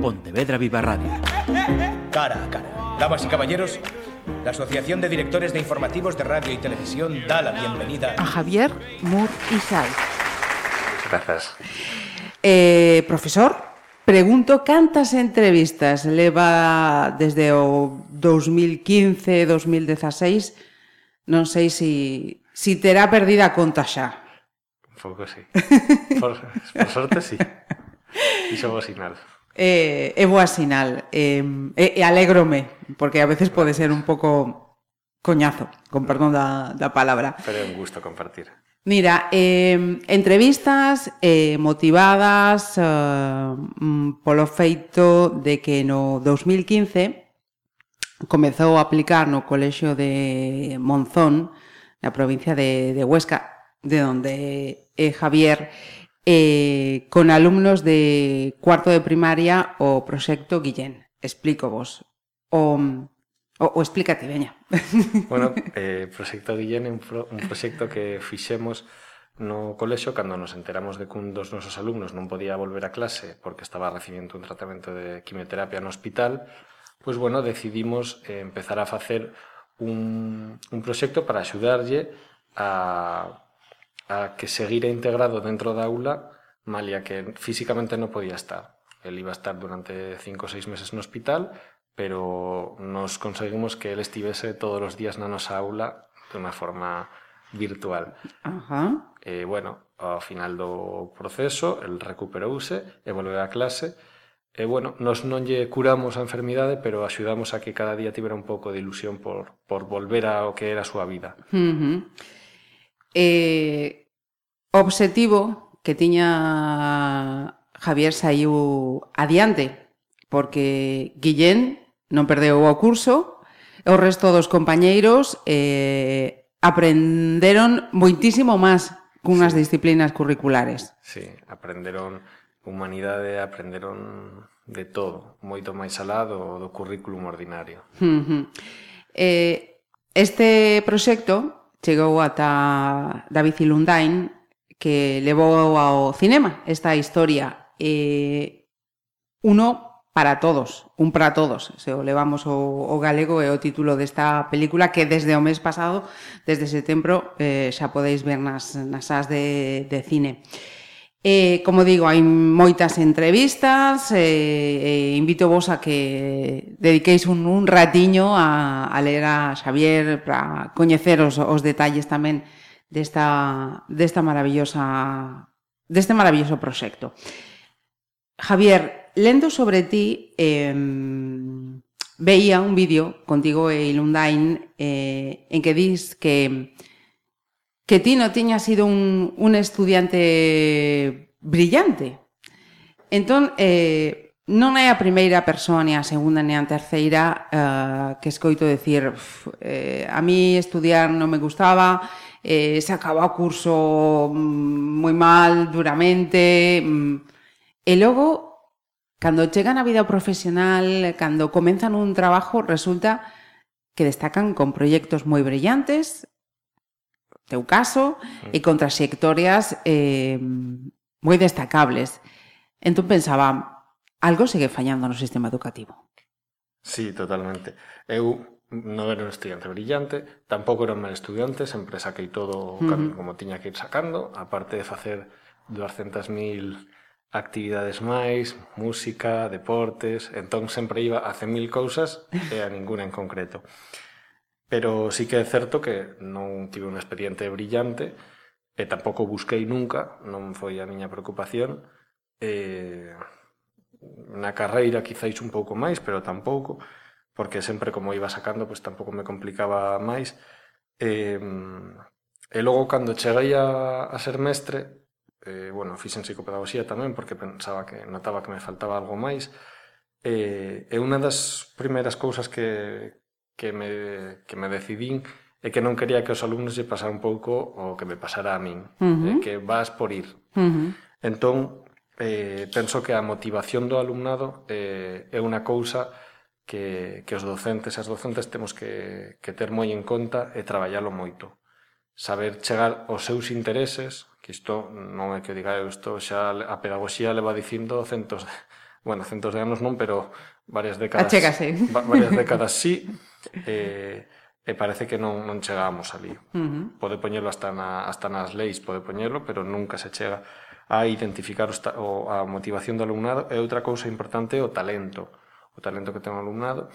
Pontevedra Viva Radio. Cara a cara. Damas y caballeros, la Asociación de Directores de Informativos de Radio y Televisión da la bienvenida a Javier Mur Isay. Gracias. Eh, profesor, pregunto cantas entrevistas leva desde o 2015, 2016, non sei si, si terá perdida a conta xa. Un pouco sí. Por, por sorte sí. Iso vos sinal eh, é boa sinal. Eh, e, e alégrome, porque a veces pode ser un pouco coñazo, con perdón da, da palabra. Pero é un gusto compartir. Mira, eh, entrevistas eh, motivadas eh, mm, polo feito de que no 2015 comezou a aplicar no colexio de Monzón, na provincia de, de Huesca, de onde é Javier eh, con alumnos de cuarto de primaria o proxecto Guillén. Explico vos. O, o, o explícate, veña. Bueno, eh, proxecto Guillén é un, pro, un proxecto que fixemos no colexo cando nos enteramos de que un dos nosos alumnos non podía volver a clase porque estaba recibindo un tratamento de quimioterapia no hospital, pois bueno, decidimos eh, empezar a facer un, un proxecto para axudarlle a a que seguira integrado dentro da aula malia que físicamente non podía estar. El iba a estar durante cinco ou seis meses no hospital, pero nos conseguimos que el estivese todos os días na nosa aula de unha forma virtual. Ajá. E, bueno, ao final do proceso, el recuperouse e volveu a clase E, bueno, nos non lle curamos a enfermidade, pero axudamos a que cada día tivera un pouco de ilusión por, por volver ao que era a súa vida. Uh -huh. Eh, obxectivo que tiña Javier saiu adiante, porque Guillén non perdeu o curso, o resto dos compañeiros eh, aprenderon moitísimo máis cunhas sí. disciplinas curriculares. Sí, aprenderon humanidade, aprenderon de todo, moito máis alá do, do currículum ordinario. Uh -huh. eh, este proxecto chegou ata David Ilundain que levou ao cinema esta historia eh, uno para todos, un para todos. Se o levamos o, o galego é o título desta película que desde o mes pasado, desde setembro, eh, xa podeis ver nas, nas as de, de cine. Eh, Eh, como digo, hai moitas entrevistas, eh, eh, invito vos a que dediqueis un, un ratiño a, a ler a Xavier para coñecer os, os detalles tamén desta, desta maravillosa deste maravilloso proxecto. Javier, lendo sobre ti, eh, veía un vídeo contigo e Ilundain eh, en que dis que que ti non tiña sido un, un estudiante brillante. Entón, eh, non é a primeira persoa, ni a segunda, ni a terceira eh, que escoito decir uf, eh, a mí estudiar non me gustaba, eh, se acaba o curso mm, moi mal, duramente... Mm, e logo, cando chegan a vida profesional, cando comenzan un trabajo, resulta que destacan con proxectos moi brillantes, teu caso, mm. e con trayectorias eh, moi destacables. Entón pensaba, algo segue fallando no sistema educativo. Sí, totalmente. Eu non era un estudiante brillante, tampouco era un mal estudiante, sempre saquei todo o uh -huh. como tiña que ir sacando, aparte de facer 200.000 actividades máis, música, deportes, entón sempre iba a 100.000 cousas e a ninguna en concreto. Pero sí que é certo que non tive un expediente brillante eh, e tampouco busquei nunca, non foi a miña preocupación. Eh, e, na carreira quizáis un pouco máis, pero tampouco, porque sempre como iba sacando, pois pues, tampouco me complicaba máis. E, eh, e logo cando cheguei a, a ser mestre, eh, bueno, fixen psicopedagogía tamén porque pensaba que notaba que me faltaba algo máis, E, e unha das primeiras cousas que, que me, que me decidín é que non quería que os alumnos lle pasara un pouco o que me pasara a min, uh -huh. eh, que vas por ir. Uh -huh. Entón, eh, penso que a motivación do alumnado eh, é unha cousa que, que os docentes e as docentes temos que, que ter moi en conta e traballalo moito. Saber chegar aos seus intereses, que isto non é que diga eu, isto xa a pedagogía leva dicindo centos de bueno, centos de anos non, pero varias décadas. Achégase. Varias décadas sí. Eh, e parece que non, non chegamos ali. Uh -huh. Pode poñelo hasta, na, hasta nas leis, pode poñelo, pero nunca se chega a identificar o, o, a motivación do alumnado. E outra cousa importante é o talento. O talento que ten o alumnado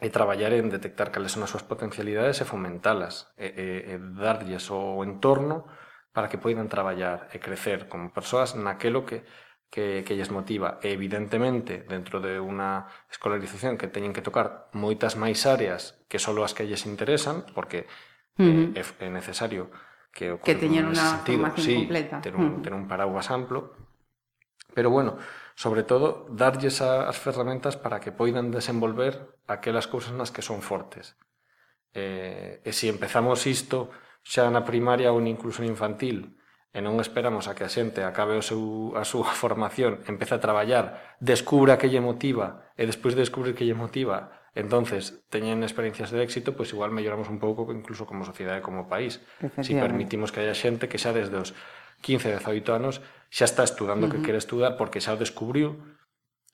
e traballar en detectar cales son as súas potencialidades e fomentalas, e, e, e darlles o entorno para que poidan traballar e crecer como persoas naquelo que que, que lles motiva. E evidentemente, dentro de unha escolarización que teñen que tocar moitas máis áreas que só as que lles interesan, porque uh -huh. eh, é necesario que que teñen unha formación sí, completa. Ter un, uh -huh. ter un paraguas amplo. Pero bueno, sobre todo, darlles a, as ferramentas para que poidan desenvolver aquelas cousas nas que son fortes. Eh, e se si empezamos isto xa na primaria ou incluso en infantil, e non esperamos a que a xente acabe o seu, a súa formación, empece a traballar, descubra que lle motiva e despois de descubrir que lle motiva entonces teñen experiencias de éxito, pois igual melloramos un pouco incluso como sociedade, como país. Si permitimos que haya xente que xa desde os 15, 18 anos xa está estudando uh -huh. que quere estudar porque xa o descubriu.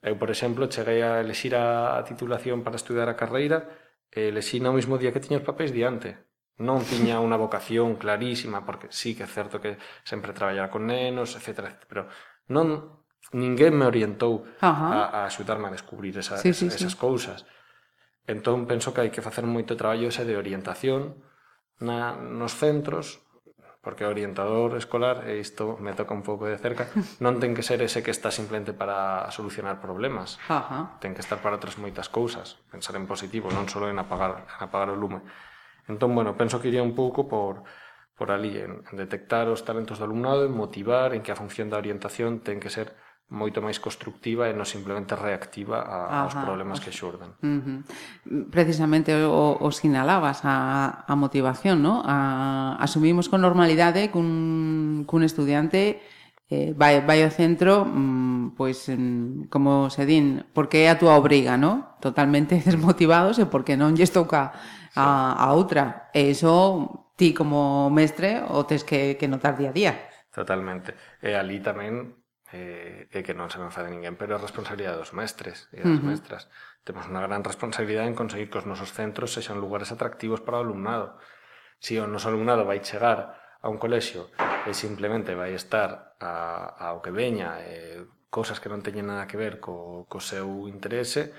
Eu, por exemplo, cheguei a elexir a titulación para estudar a carreira e elexí no mesmo día que tiña os papéis diante non tiña unha vocación clarísima, porque sí que é certo que sempre traballara con nenos, etc. etc pero non ninguén me orientou uh -huh. a, a axudarme a descubrir esa, sí, sí, esas sí. cousas. Entón, penso que hai que facer moito traballo ese de orientación na, nos centros, porque o orientador escolar, e isto me toca un pouco de cerca, non ten que ser ese que está simplemente para solucionar problemas. Ajá. Ten que estar para outras moitas cousas, pensar en positivo, non só en apagar, en apagar o lume. Entón, bueno, penso que iría un pouco por, por ali, en, en detectar os talentos do alumnado, en motivar, en que a función da orientación ten que ser moito máis constructiva e non simplemente reactiva a, Ajá, aos problemas que xurden. Uh -huh. Precisamente o, o sinalabas a, a motivación, ¿no? A, asumimos con normalidade cun, cun estudiante eh, vai, vai ao centro mmm, pois mmm, como se din porque é a túa obriga, ¿no? Totalmente desmotivados e porque non lles toca a, a outra. E iso ti como mestre o tes que, que notar día a día. Totalmente. E ali tamén eh, que non se me enfade ninguén, pero é responsabilidade dos mestres e das uh -huh. mestras. Temos unha gran responsabilidade en conseguir que os nosos centros sexan lugares atractivos para o alumnado. Se si o noso alumnado vai chegar a un colexio e simplemente vai estar a, ao que veña eh, e cousas que non teñen nada que ver co, co seu interese,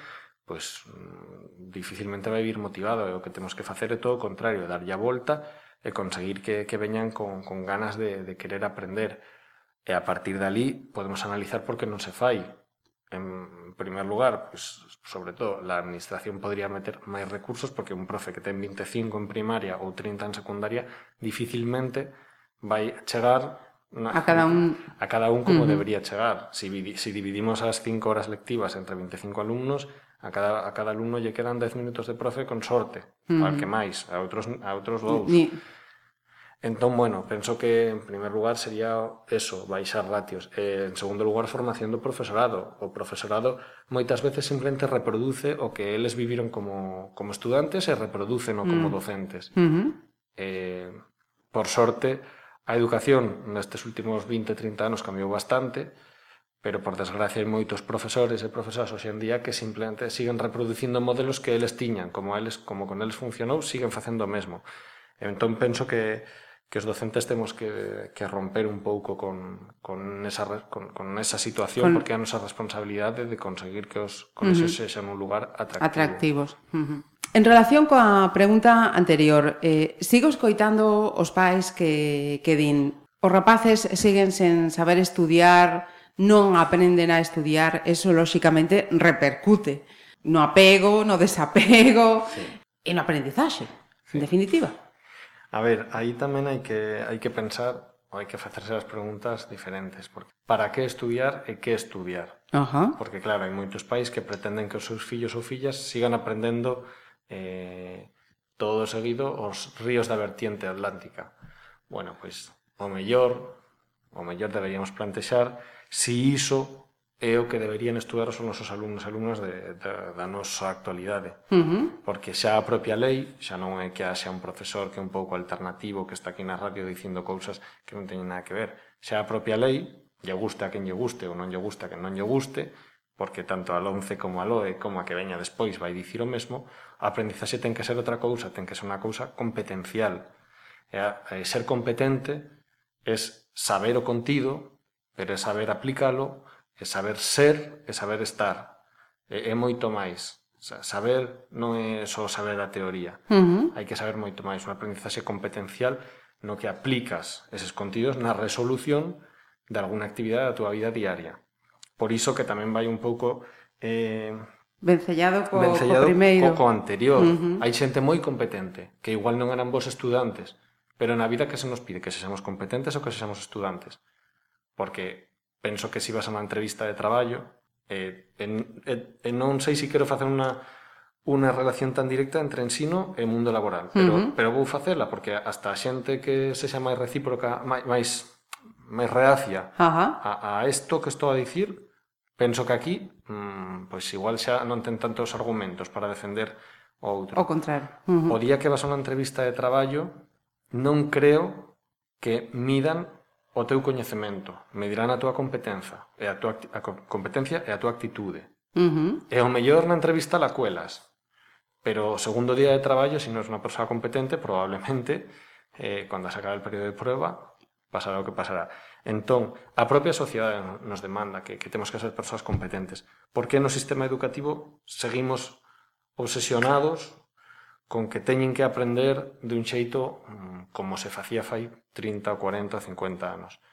pois mm, dificilmente vai vir motivado e o que temos que facer é todo o contrario, darlle a volta e conseguir que, que veñan con, con ganas de, de querer aprender e a partir dali podemos analizar por que non se fai en primer lugar, pois, sobre todo la administración podría meter máis recursos porque un profe que ten 25 en primaria ou 30 en secundaria dificilmente vai chegar Na, a cada un a cada un como uh -huh. debería chegar. Si, si dividimos as 5 horas lectivas entre 25 alumnos, A cada, a cada alumno lle quedan 10 minutos de profe con sorte, mm. al que máis, a outros, a outros dous. Ni... Entón, bueno, penso que en primer lugar sería eso, baixar ratios. E, en segundo lugar, formación do profesorado. O profesorado moitas veces simplemente reproduce o que eles viviron como, como estudantes e reproducen o como mm. docentes. Mm -hmm. eh, por sorte, a educación nestes últimos 20, 30 anos cambiou bastante, Pero, por desgracia, hai moitos profesores e profesoras hoxe en día que simplemente siguen reproducindo modelos que eles tiñan, como, eles, como con eles funcionou, siguen facendo o mesmo. Entón, penso que, que os docentes temos que, que romper un pouco con, con, esa, con, con esa situación con... porque é a nosa responsabilidade de conseguir que os colexios uh -huh. sexan un lugar atractivo. atractivos. Uh -huh. En relación coa pregunta anterior, eh, sigo escoitando os pais que, que din os rapaces siguen sen saber estudiar non aprenden a estudiar, eso lóxicamente repercute no apego, no desapego, sí. e no aprendizaxe, sí. en definitiva. A ver, aí tamén hai que hai que pensar ou hai que facerse as preguntas diferentes, porque para que estudiar e que estudiar? Ajá. Porque claro, hai moitos pais que pretenden que os seus fillos ou fillas sigan aprendendo eh, todo seguido os ríos da vertiente atlántica. Bueno, pois o mellor, o mellor deberíamos plantexar Si iso é o que deberían estudar os nosos alumnos e alumnas de, de, da nosa actualidade. Uh -huh. Porque xa a propia lei, xa non é que haxa un profesor que é un pouco alternativo, que está aquí na radio dicindo cousas que non teñen nada que ver. Xa a propia lei, lle gusta a quen lle guste ou non lle gusta a quen non lle guste, porque tanto a 11 como a LOE, como a que veña despois, vai dicir o mesmo, a aprendizaxe ten que ser outra cousa, ten que ser unha cousa competencial. E a, a ser competente é saber o contido pero é saber aplicalo, é saber ser, é saber estar. É, é moito máis. Saber non é só saber a teoría. Uh -huh. Hai que saber moito máis. Unha aprendizaxe competencial no que aplicas eses contidos na resolución de alguna actividade da túa vida diaria. Por iso que tamén vai un pouco... Eh, Vencellado co, vencellado co primeiro. Co, co anterior. Uh -huh. Hai xente moi competente, que igual non eran vos estudantes, pero na vida que se nos pide que sexamos competentes ou que sexamos estudantes porque penso que se vas a unha entrevista de traballo e, en, e non sei se quero facer unha unha relación tan directa entre ensino e mundo laboral, pero, uh -huh. pero vou facela porque hasta a xente que se xa máis recíproca, máis máis, máis reacia uh -huh. a, a isto que estou a dicir, penso que aquí mmm, pois igual xa non ten tantos argumentos para defender o outro. O contrario. Uh -huh. O día que vas a unha entrevista de traballo non creo que midan o teu coñecemento, medirán a túa competencia e a túa a competencia e a túa actitude. Uh -huh. E o mellor na entrevista la cuelas, pero o segundo día de traballo, se si non é unha persoa competente, probablemente, eh, cando se acabe el período de prueba, pasará o que pasará. Entón, a propia sociedade nos demanda que, que temos que ser persoas competentes. Por que no sistema educativo seguimos obsesionados con que teñen que aprender de un xeito mm, como se facía fai 30, 40, 50 anos.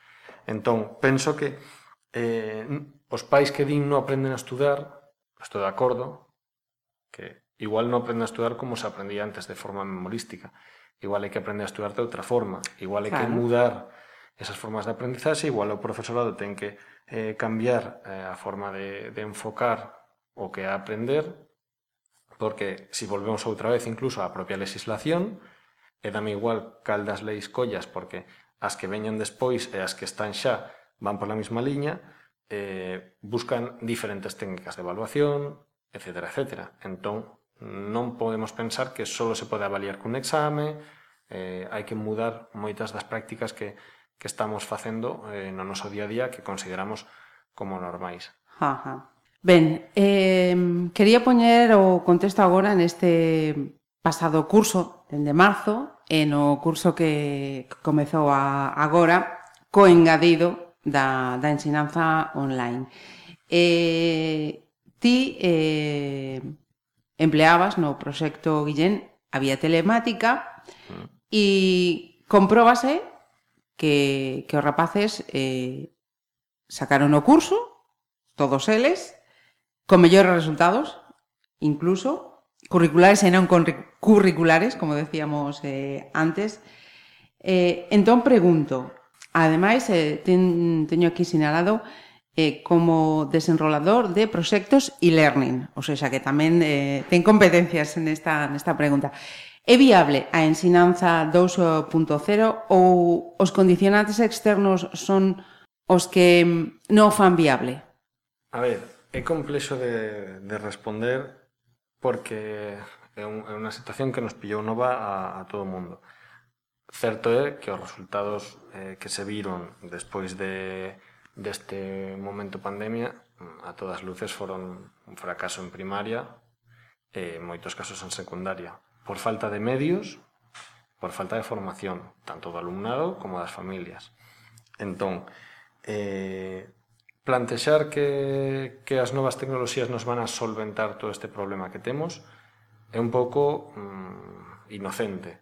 Entón, penso que eh, os pais que din non aprenden a estudar, estou de acordo, que igual non aprenden a estudar como se aprendía antes de forma memorística, igual hai que aprender a estudar de outra forma, igual hai claro. que mudar esas formas de aprendizaxe, igual o profesorado ten que eh, cambiar eh, a forma de, de enfocar o que é aprender porque si volvemos outra vez incluso á propia legislación, e dame igual cal das leis collas, porque as que veñan despois e as que están xa van pola mesma liña, eh, buscan diferentes técnicas de evaluación, etc. etc. Entón, non podemos pensar que só se pode avaliar cun exame, eh, hai que mudar moitas das prácticas que, que estamos facendo eh, no noso día a día que consideramos como normais. Ajá. Ben, eh, quería poñer o contexto agora neste pasado curso, dende marzo, e no curso que comezou a, agora, co engadido da, da ensinanza online. Eh, ti eh, empleabas no proxecto Guillén a vía telemática mm. e compróbase que, que os rapaces eh, sacaron o curso, todos eles, con mellores resultados, incluso, curriculares e non curriculares, como decíamos eh, antes. Eh, entón, pregunto, ademais, eh, ten, teño aquí sinalado eh, como desenrolador de proxectos e learning, ou seja, que tamén eh, ten competencias nesta, nesta pregunta. É viable a ensinanza 2.0 ou os condicionantes externos son os que mm, non fan viable? A ver, É complexo de, de responder porque é, un, é unha situación que nos pillou nova a, a todo o mundo. Certo é que os resultados eh, que se viron despois de deste momento pandemia a todas luces foron un fracaso en primaria e en moitos casos en secundaria por falta de medios, por falta de formación, tanto do alumnado como das familias. Entón, eh, plantexar que, que as novas tecnoloxías nos van a solventar todo este problema que temos é un pouco mm, inocente.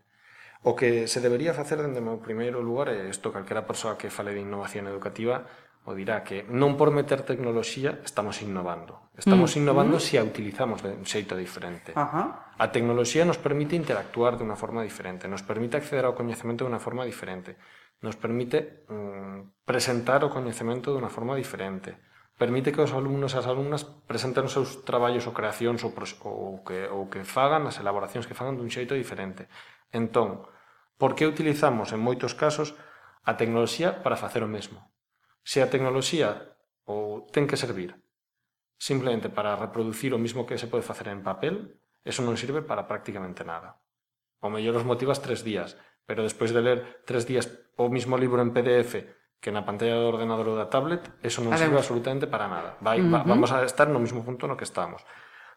O que se debería facer dende o meu primeiro lugar é isto, calquera persoa que fale de innovación educativa o dirá que non por meter tecnoloxía estamos innovando. Estamos mm. innovando mm. se a utilizamos de un xeito diferente. Ajá. A tecnoloxía nos permite interactuar de unha forma diferente, nos permite acceder ao coñecemento de unha forma diferente nos permite mm, presentar o coñecemento de unha forma diferente. Permite que os alumnos e as alumnas presenten os seus traballos ou creacións ou, ou, que, ou que fagan as elaboracións que fagan dun xeito diferente. Entón, por que utilizamos en moitos casos a tecnoloxía para facer o mesmo? Se a tecnoloxía ou ten que servir simplemente para reproducir o mismo que se pode facer en papel, eso non sirve para prácticamente nada. O mellor os motivas tres días, Pero despois de ler tres días o mismo libro en PDF que na pantalla do ordenador ou da tablet, eso non a sirve absolutamente para nada. Vai, uh -huh. va, vamos a estar no mismo punto no que estábamos.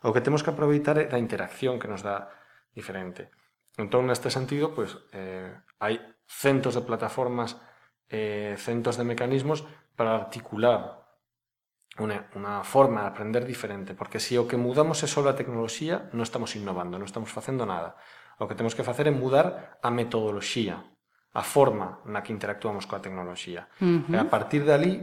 O que temos que aproveitar é a interacción que nos dá diferente. Entón, neste sentido, pues, eh, hai centos de plataformas, eh, centos de mecanismos para articular una, una forma de aprender diferente, porque se si o que mudamos é só a tecnoloxía, non estamos innovando, non estamos facendo nada. O que temos que facer é mudar a metodoloxía, a forma na que interactuamos coa tecnoloxía. Uh -huh. E a partir de ali,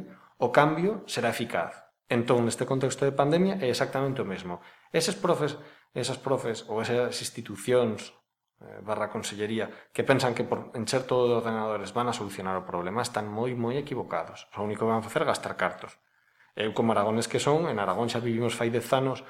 o cambio será eficaz. Entón, neste contexto de pandemia, é exactamente o mesmo. Eses profes, esas profes ou esas institucións eh, barra consellería que pensan que por encher todo de ordenadores van a solucionar o problema están moi moi equivocados. O único que van a facer é gastar cartos. Eu como aragones que son, en Aragón xa vivimos fai dez anos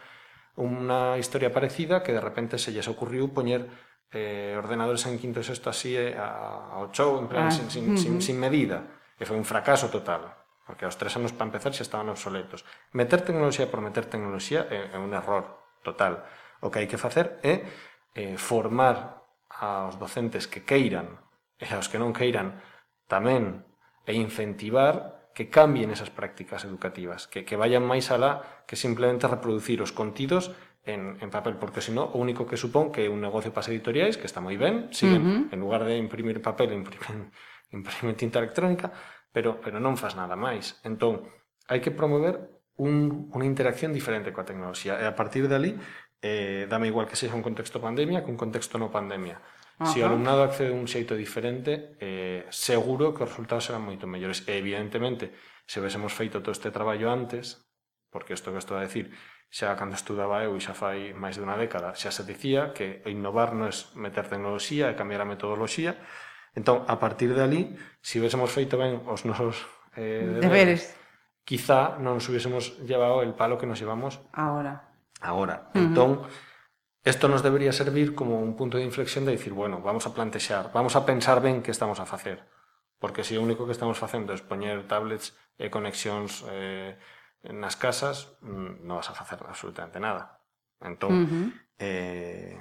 unha historia parecida que de repente se lles ocurriu poñer eh, ordenadores en quinto e sexto así eh, ao show, en plan, ah, sin, sin, uh -huh. sin, sin medida. E foi un fracaso total, porque aos tres anos para empezar xa estaban obsoletos. Meter tecnoloxía por meter tecnoloxía é, é un error total. O que hai que facer é eh, formar aos docentes que queiran e aos que non queiran tamén e incentivar que cambien esas prácticas educativas, que, que vayan máis alá que simplemente reproducir os contidos en, en papel, porque senón o único que supón que un negocio para as editoriais, que está moi ben, siguen, uh -huh. en lugar de imprimir papel, imprimen, imprimen tinta electrónica, pero, pero non faz nada máis. Entón, hai que promover un, unha interacción diferente coa tecnoloxía, e a partir dali, eh, dame igual que sexa un contexto pandemia que un contexto no pandemia. Ajá. Se o alumnado accede un xeito diferente, eh, seguro que os resultados serán moito mellores. E, evidentemente, se vésemos feito todo este traballo antes, porque isto que estou a decir xa cando estudaba eu e xa fai máis dunha década, xa se dicía que innovar non é meter tecnoloxía e cambiar a metodoloxía. Entón, a partir de ali, se si feito ben os nosos eh, deberes, deberes, quizá non nos hubiésemos llevado el palo que nos llevamos ahora. Ahora. Uh -huh. Entón, Esto nos debería servir como un punto de inflexión de dicir, bueno, vamos a plantexar, vamos a pensar ben que estamos a facer. Porque se o único que estamos facendo é poñer tablets e conexións eh, nas casas mm, non vas a facer absolutamente nada. Entón, uh -huh. eh,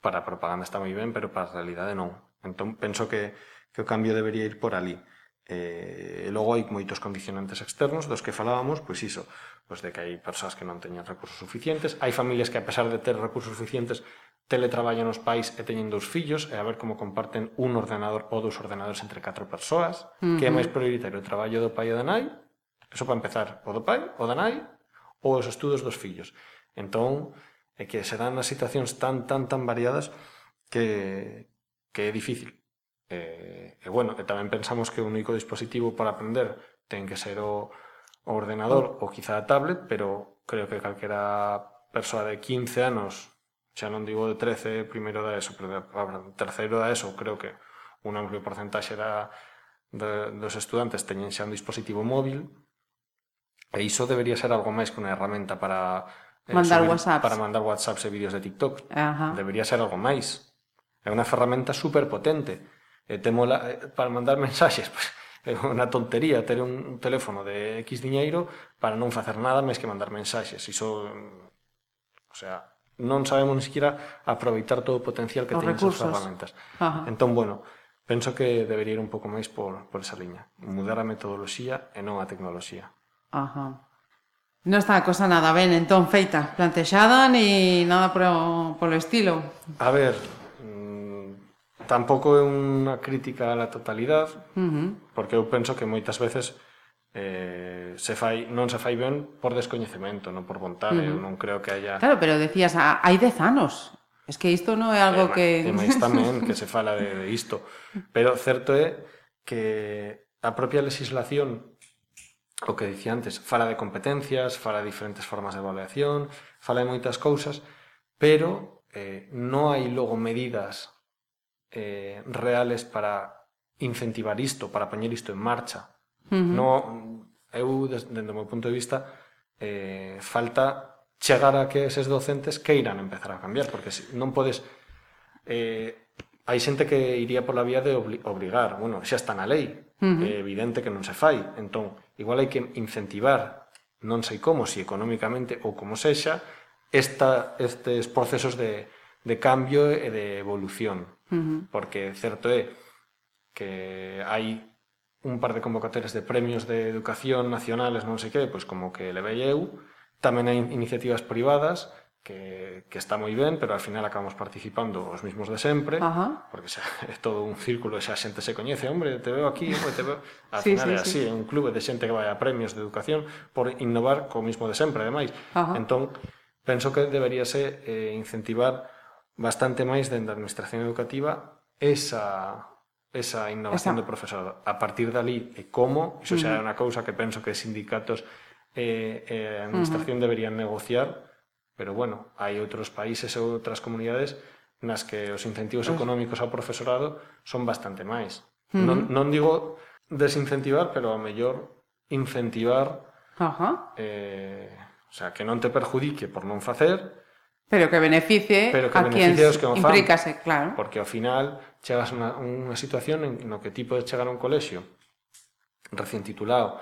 para a propaganda está moi ben, pero para a realidade non. Entón, penso que, que o cambio debería ir por ali. Eh, e logo hai moitos condicionantes externos dos que falábamos, pois iso, pois de que hai persoas que non teñen recursos suficientes, hai familias que a pesar de ter recursos suficientes teletraballan os pais e eh, teñen dous fillos e a ver como comparten un ordenador ou dous ordenadores entre catro persoas, uh -huh. que é máis prioritario o traballo do pai e da nai Eso para empezar, o do pai, o da nai, ou os estudos dos fillos. Entón, é que se dan as situacións tan, tan, tan variadas que, que é difícil. E, e bueno, e tamén pensamos que o único dispositivo para aprender ten que ser o, o ordenador ou quizá a tablet, pero creo que calquera persoa de 15 anos, xa non digo de 13, primeiro da ESO, pero de, terceiro da ESO, creo que un amplio porcentaxe da, de, dos estudantes teñen xa un dispositivo móvil, E iso debería ser algo máis que unha herramienta para eh, mandar subir, WhatsApps. para mandar WhatsApps e vídeos de TikTok. Ajá. Debería ser algo máis. É unha ferramenta super potente. E te mola, eh, para mandar mensaxes, pues, é unha tontería ter un teléfono de X diñeiro para non facer nada máis que mandar mensaxes. Iso, o sea, non sabemos ni siquiera aproveitar todo o potencial que teñen esas ferramentas. Ajá. Entón, bueno, penso que debería ir un pouco máis por, por esa liña. Mudar a metodoloxía e non a tecnoloxía. Ajá. Non está a cosa nada ben, entón, feita, plantexada, ni nada pro, polo estilo. A ver, mm, tampouco é unha crítica á totalidade, uh -huh. porque eu penso que moitas veces eh, se fai, non se fai ben por descoñecemento, non por vontade, uh -huh. eu non creo que haya... Claro, pero decías, ah, hai dez anos, es que isto non é eh, algo e, que... E máis tamén que se fala de, de isto, pero certo é que a propia legislación o que dicía antes, fala de competencias, fala de diferentes formas de evaluación, fala de moitas cousas, pero eh, non hai logo medidas eh, reales para incentivar isto, para poñer isto en marcha. Uh -huh. no, eu, desde, o meu punto de vista, eh, falta chegar a que eses docentes queiran empezar a cambiar, porque si, non podes... Eh, hai xente que iría pola vía de obli obligar, bueno, xa está na lei, Uh -huh. É evidente que non se fai. Entón, igual hai que incentivar, non sei como, si económicamente ou como sexa, esta, estes procesos de, de cambio e de evolución. Uh -huh. Porque certo é que hai un par de convocatorias de premios de educación nacionales, non sei que, pois como que le vei eu, tamén hai iniciativas privadas que, que está moi ben, pero al final acabamos participando os mismos de sempre, Ajá. porque xa, é todo un círculo, xa xente se coñece, hombre, te veo aquí, hombre, te veo... Al sí, final sí, é así, sí. é un clube de xente que vai a premios de educación por innovar co mismo de sempre, ademais. Ajá. Entón, penso que deberíase eh, incentivar bastante máis dentro da Administración Educativa esa esa innovación esa. do profesorado. A partir dali, e como, iso xa é unha cousa que penso que sindicatos eh, e eh, eh, a Administración uh -huh. deberían negociar Pero bueno, hai outros países e outras comunidades nas que os incentivos económicos ao profesorado son bastante máis. Uh -huh. non, non digo desincentivar, pero a mellor incentivar Ajá. Eh, o sea, que non te perjudique por non facer, pero que beneficie pero que a beneficie quen os que non fan, implícase, claro. Porque ao final chegas a unha, unha situación en no que ti podes chegar a un colexio recién titulado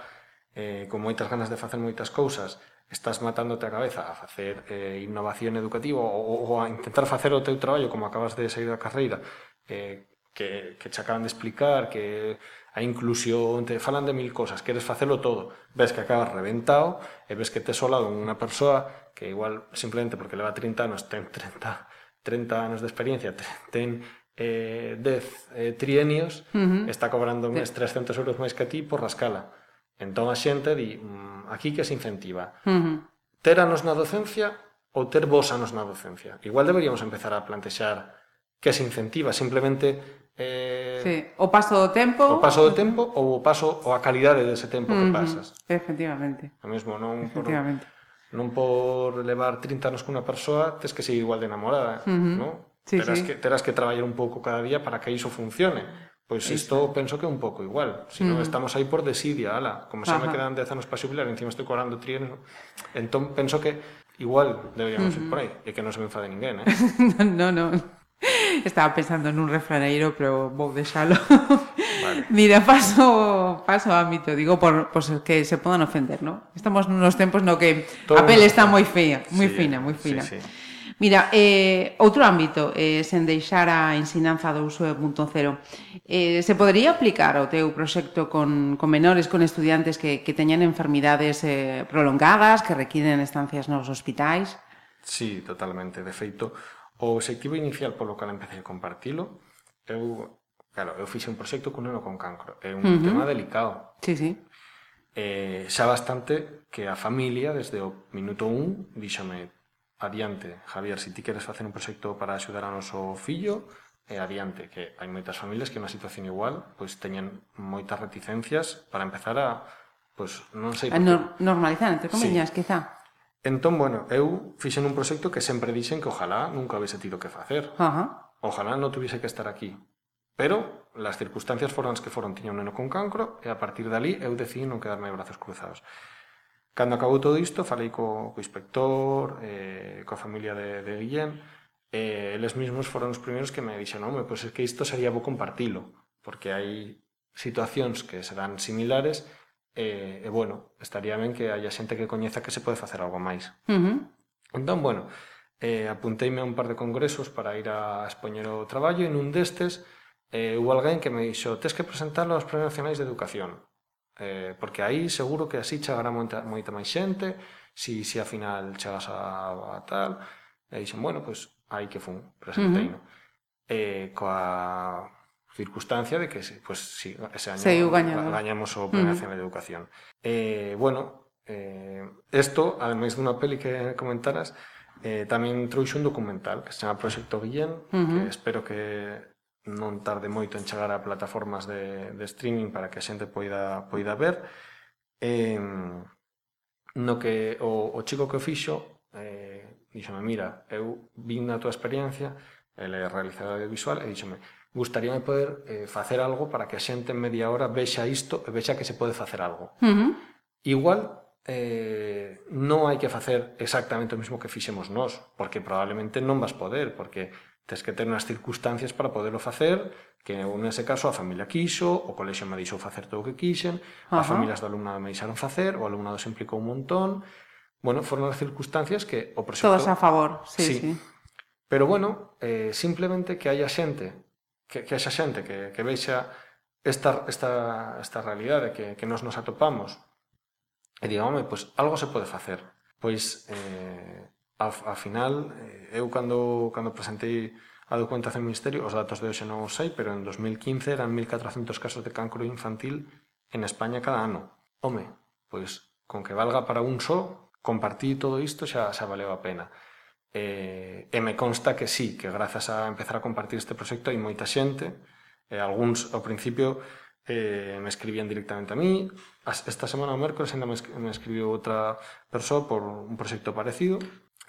eh, con moitas ganas de facer moitas cousas, estás matándote a cabeza a facer eh, innovación educativa ou, ou a intentar facer o teu traballo como acabas de sair da carreira, eh, que, que te acaban de explicar, que a inclusión, te falan de mil cosas, queres facelo todo, ves que acabas reventado e ves que te solado unha persoa que igual simplemente porque leva 30 anos, ten 30 30 anos de experiencia, ten eh, 10 eh, trienios, uh -huh. está cobrando uns 300 euros máis que a ti por rascala. Entón a xente di, mm, aquí que se incentiva. Uh -huh. Ter anos na docencia ou ter vos anos na docencia. Igual deberíamos empezar a plantexar que se incentiva, simplemente Eh, sí. o paso do tempo o paso do tempo ou o paso ou a calidade dese tempo que pasas efectivamente o mesmo non efectivamente. Por, non por levar 30 anos cunha persoa tes que seguir igual de enamorada uh -huh. non? Sí, terás, sí. Que, terás que traballar un pouco cada día para que iso funcione Pois pues isto penso que é un pouco igual. Si non mm. estamos aí por desidia, ala, como xa Ajá. me quedan 10 anos para xubilar, encima estou cobrando trieno. Entón penso que igual deberíamos mm -hmm. ir por aí, e que non se me enfade ninguén, eh? no. No. Estaba pensando nun refraneiro, pero vou deixalo. Vale. Mira, paso paso ámbito, digo por pues, que se podan ofender, ¿no? Estamos nunos tempos no que Todo a pele está moi fea, moi sí, fina, moi fina. Sí, sí. Mira, eh, outro ámbito, eh, sen deixar a ensinanza do uso 2.0, eh, se podería aplicar o teu proxecto con, con menores, con estudiantes que, que teñan enfermidades eh, prolongadas, que requiren estancias nos hospitais? Sí, totalmente. De feito, o obxectivo inicial polo cal empecé a compartilo, eu, claro, eu fixe un proxecto cun neno con cancro. É un uh -huh. tema delicado. Sí, sí. Eh, xa bastante que a familia, desde o minuto 1, díxome adiante, Javier, se si ti queres facer un proxecto para axudar ao noso fillo, e adiante, que hai moitas familias que na situación igual pois teñen moitas reticencias para empezar a pois non sei a no, normalizar entre comillas, sí. quizá. Entón, bueno, eu fixen un proxecto que sempre dixen que ojalá nunca hubiese tido que facer. Ajá. Ojalá non tuviese que estar aquí. Pero las circunstancias foran as que foron tiña un neno con cancro e a partir dali eu decidí non quedarme de brazos cruzados. Cando acabou todo isto, falei co, co inspector, eh, coa familia de, de Guillén, e eh, eles mesmos foron os primeiros que me dixeron, home, pois pues é que isto sería bo compartilo, porque hai situacións que serán similares, e, eh, e eh, bueno, estaría ben que haya xente que coñeza que se pode facer algo máis. Uh -huh. Entón, bueno, eh, apunteime a un par de congresos para ir a expoñer o traballo, e nun destes, eh, hubo alguén que me dixo, tes que presentalo aos Premios Nacionais de Educación eh, porque aí seguro que así chegará moita, moita máis xente, si, si a final chegas a, a tal, e dixen, bueno, pois pues, aí que fun, presentei, uh -huh. Eh, coa circunstancia de que, pois, pues, si, ese año Seguiu gañando. gañamos o Premio uh -huh. Nacional de Educación. Eh, bueno, eh, esto, ademais dunha peli que comentaras, eh, tamén trouxe un documental que se chama Proxecto Guillén, uh -huh. que espero que non tarde moito en chegar a plataformas de, de streaming para que a xente poida, poida ver. Eh, no que o, o chico que o fixo eh, díxome, mira, eu vin na tua experiencia, ele é realizador audiovisual, e díxome, gustaríame poder eh, facer algo para que a xente en media hora vexa isto e vexa que se pode facer algo. Uh -huh. Igual eh, non hai que facer exactamente o mesmo que fixemos nós, porque probablemente non vas poder, porque Tes que ter unhas circunstancias para poderlo facer, que eu nese caso a familia quixo, o colexio me deixou facer todo o que quixen, uh -huh. as familias do alumnado me deixaron facer, o alumnado se implicou un montón. Bueno, foron as circunstancias que o proxecto... Todas a favor, sí, sí. sí. Pero bueno, eh, simplemente que haya xente, que, que haxa xente que, que vexa esta, esta, esta realidade que, que nos nos atopamos e diga, home, pois algo se pode facer. Pois eh, a, a final, eh, eu cando, cando presentei a documentación do Ministerio, os datos de hoxe non os sei, pero en 2015 eran 1.400 casos de cancro infantil en España cada ano. Home, pois con que valga para un só, compartir todo isto xa, xa valeu a pena. E, e me consta que sí, que grazas a empezar a compartir este proxecto hai moita xente, e algúns ao principio eh, me escribían directamente a mí. Esta semana o mércoles ainda me, me escribiu outra persoa por un proxecto parecido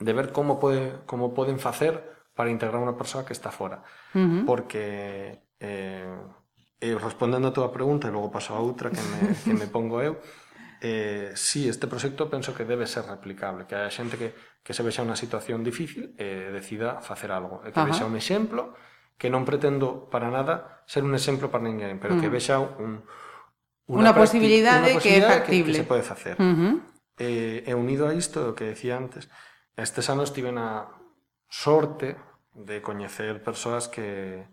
de ver como pode, como poden facer para integrar unha persoa que está fora. Uh -huh. Porque eh, eh, respondendo a túa pregunta e logo paso a outra que me, que me pongo eu, eh, sí, este proxecto penso que debe ser replicable, que hai xente que, que se vexa unha situación difícil e eh, decida facer algo, e que Ajá. vexa un exemplo que non pretendo para nada ser un exemplo para ninguén, pero que mm. vexa un, una, una posibilidade que é factible. Que, que se pode facer. Uh -huh. eh, e unido a isto, o que decía antes, Estes anos tiven a sorte de coñecer persoas que,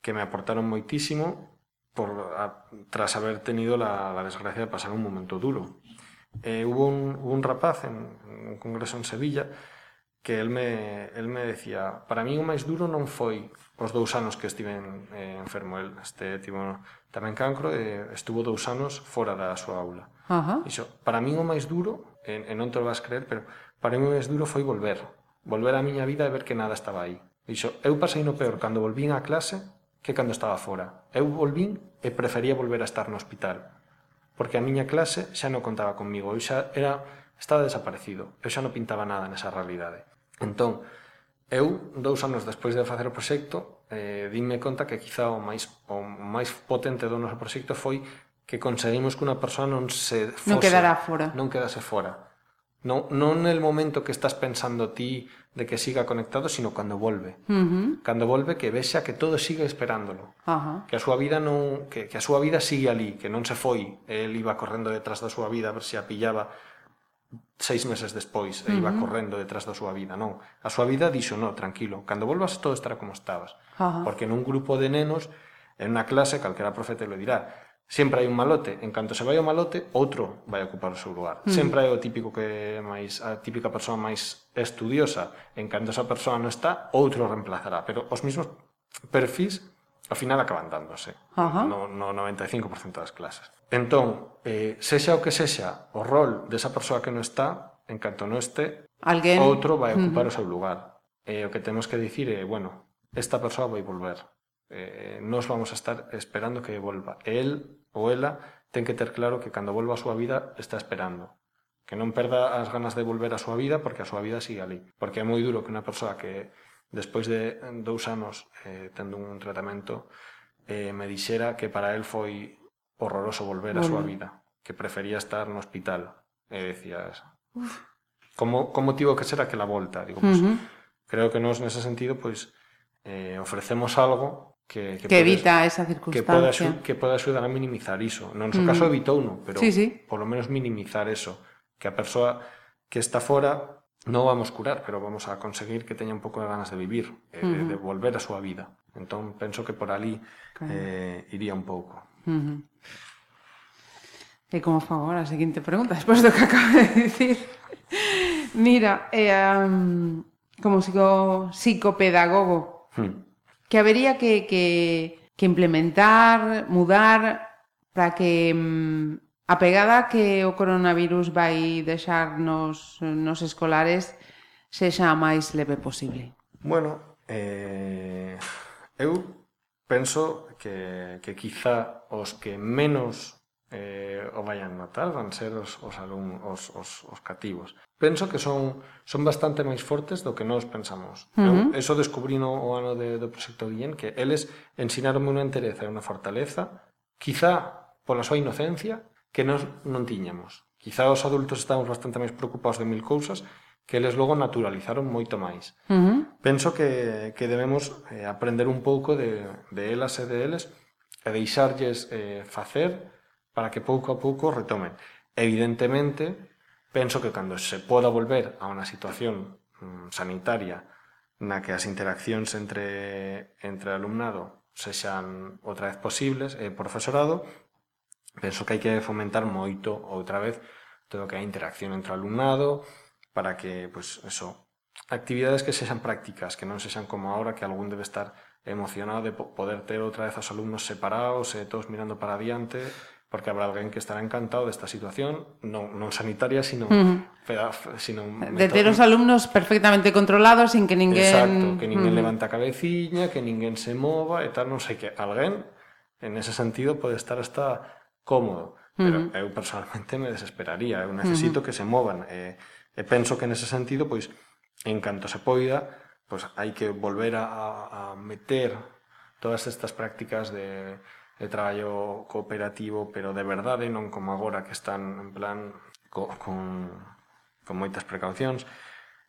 que me aportaron moitísimo por, a, tras haber tenido la, la desgracia de pasar un momento duro. Eh, hubo, un, hubo un rapaz en, en un congreso en Sevilla que el me, el me decía para mí o máis duro non foi os dous anos que estiven eh, enfermo el este tipo tamén cancro eh, estuvo dous anos fora da súa aula uh -huh. iso, para mí o máis duro e, e non te lo vas creer pero para mí o máis duro foi volver. Volver á miña vida e ver que nada estaba aí. Dixo, eu pasei no peor cando volvín á clase que cando estaba fora. Eu volvín e prefería volver a estar no hospital. Porque a miña clase xa non contaba comigo. Eu xa era, estaba desaparecido. Eu xa non pintaba nada nesa realidade. Entón, eu, dous anos despois de facer o proxecto, eh, dime conta que quizá o máis, o máis potente do noso proxecto foi que conseguimos que unha persoa non se fose, non quedara fora. Non quedase fora Non, non el momento que estás pensando ti de que siga conectado, sino cando volve. Uh -huh. Cando volve que vexa que todo sigue esperándolo. Uh -huh. Que a súa vida non, que, que a súa vida sigue ali, que non se foi. El iba correndo detrás da súa vida a ver se a pillaba seis meses despois e iba uh -huh. correndo detrás da súa vida, non. A súa vida dixo, no, tranquilo, cando volvas todo estará como estabas. Uh -huh. Porque nun grupo de nenos, en unha clase, calquera profeta lo dirá, sempre hai un malote, en canto se vai o malote, outro vai ocupar o seu lugar. Mm. Sempre hai o típico que máis a típica persoa máis estudiosa, en canto esa persoa non está, outro reemplazará, pero os mesmos perfis ao final acaban dándose Ajá. no, no 95% das clases. Entón, eh, sexa o que sexa o rol desa persoa que non está, en canto non este, Alguén... outro vai ocupar mm -hmm. o seu lugar. E eh, o que temos que dicir é, eh, bueno, esta persoa vai volver. Eh, nos vamos a estar esperando que volva. El ou ela ten que ter claro que cando volva a súa vida está esperando. Que non perda as ganas de volver a súa vida porque a súa vida sigue ali. Porque é moi duro que unha persoa que despois de dous anos eh, tendo un tratamento eh, me dixera que para el foi horroroso volver bueno. a súa vida. Que prefería estar no hospital. E decías... Uf. Como, como tivo que ser aquela volta? Digo, pues, uh -huh. Creo que nos nese sentido, pois, pues, eh, ofrecemos algo que, que, que podes, evita esa circunstancia. Que pode, que pode axudar a minimizar iso. Non no caso mm. evitou non, pero sí, sí. polo menos minimizar eso. Que a persoa que está fora non vamos curar, pero vamos a conseguir que teña un pouco de ganas de vivir, eh, uh -huh. de, de volver a súa vida. Entón, penso que por ali claro. eh, iría un pouco. Uh -huh. E como favor, a seguinte pregunta, despois do que acabo de dicir. Mira, eh, um, como psico, psicopedagogo, hmm que habería que, que, que implementar, mudar, para que mm, a pegada que o coronavirus vai deixar nos, nos escolares sexa a máis leve posible? Bueno, eh, eu penso que, que quizá os que menos eh, o vayan matar van ser os, os alum, os, os, os cativos. Penso que son, son bastante máis fortes do que nós pensamos. Uh -huh. Eu, eso descubrino o ano de, do Proxecto Guillén, que eles ensinaronme unha entereza e unha fortaleza, quizá pola súa inocencia, que nós non tiñamos. Quizá os adultos estamos bastante máis preocupados de mil cousas, que eles logo naturalizaron moito máis. Uh -huh. Penso que, que debemos eh, aprender un pouco de, de elas e de eles e deixarlles eh, facer para que pouco a pouco retomen. Evidentemente, penso que cando se poda volver a unha situación mm, sanitaria na que as interaccións entre, entre alumnado sexan outra vez posibles e profesorado, penso que hai que fomentar moito outra vez todo o que é a interacción entre alumnado para que, pois, pues, eso, actividades que sexan prácticas, que non sexan como ahora que algún debe estar emocionado de poder ter outra vez os alumnos separados e todos mirando para adiante porque habrá alguén que estará encantado desta situación, non, non sanitaria, sino, mm. peda, sino de ter os alumnos perfectamente controlados sin que ninguén... Exacto, que ninguén mm. levanta a cabeciña, que ninguén se mova e tal, non sei que alguén en ese sentido pode estar hasta cómodo, pero mm. eu personalmente me desesperaría, eu necesito mm. que se movan e, e penso que nese sentido, pois, en canto se poida, pois hai que volver a, a meter todas estas prácticas de de traballo cooperativo, pero de verdade, ¿eh? non como agora que están en plan co, con, con moitas precaucións.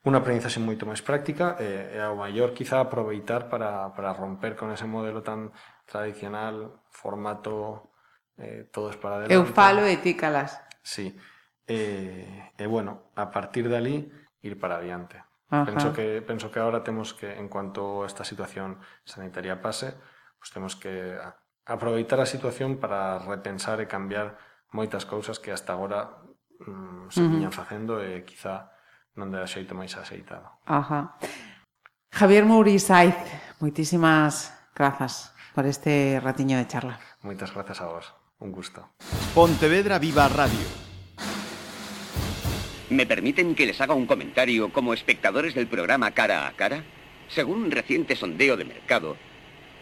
Unha aprendizaxe moito máis práctica eh, e, e ao maior quizá aproveitar para, para romper con ese modelo tan tradicional, formato eh, todos para adelante. Eu falo e ti calas. Sí. E, e bueno, a partir de ali ir para adiante. Ajá. Penso que penso que agora temos que en cuanto a esta situación sanitaria pase, pues temos que aproveitar a situación para repensar e cambiar moitas cousas que hasta agora mm, se viñan uh -huh. facendo e quizá non de xeito máis axeitado. Ajá. Javier Mouri Saiz, moitísimas grazas por este ratiño de charla. Moitas grazas a vos. Un gusto. Pontevedra Viva Radio. ¿Me permiten que les haga un comentario como espectadores del programa Cara a Cara? Según un reciente sondeo de mercado,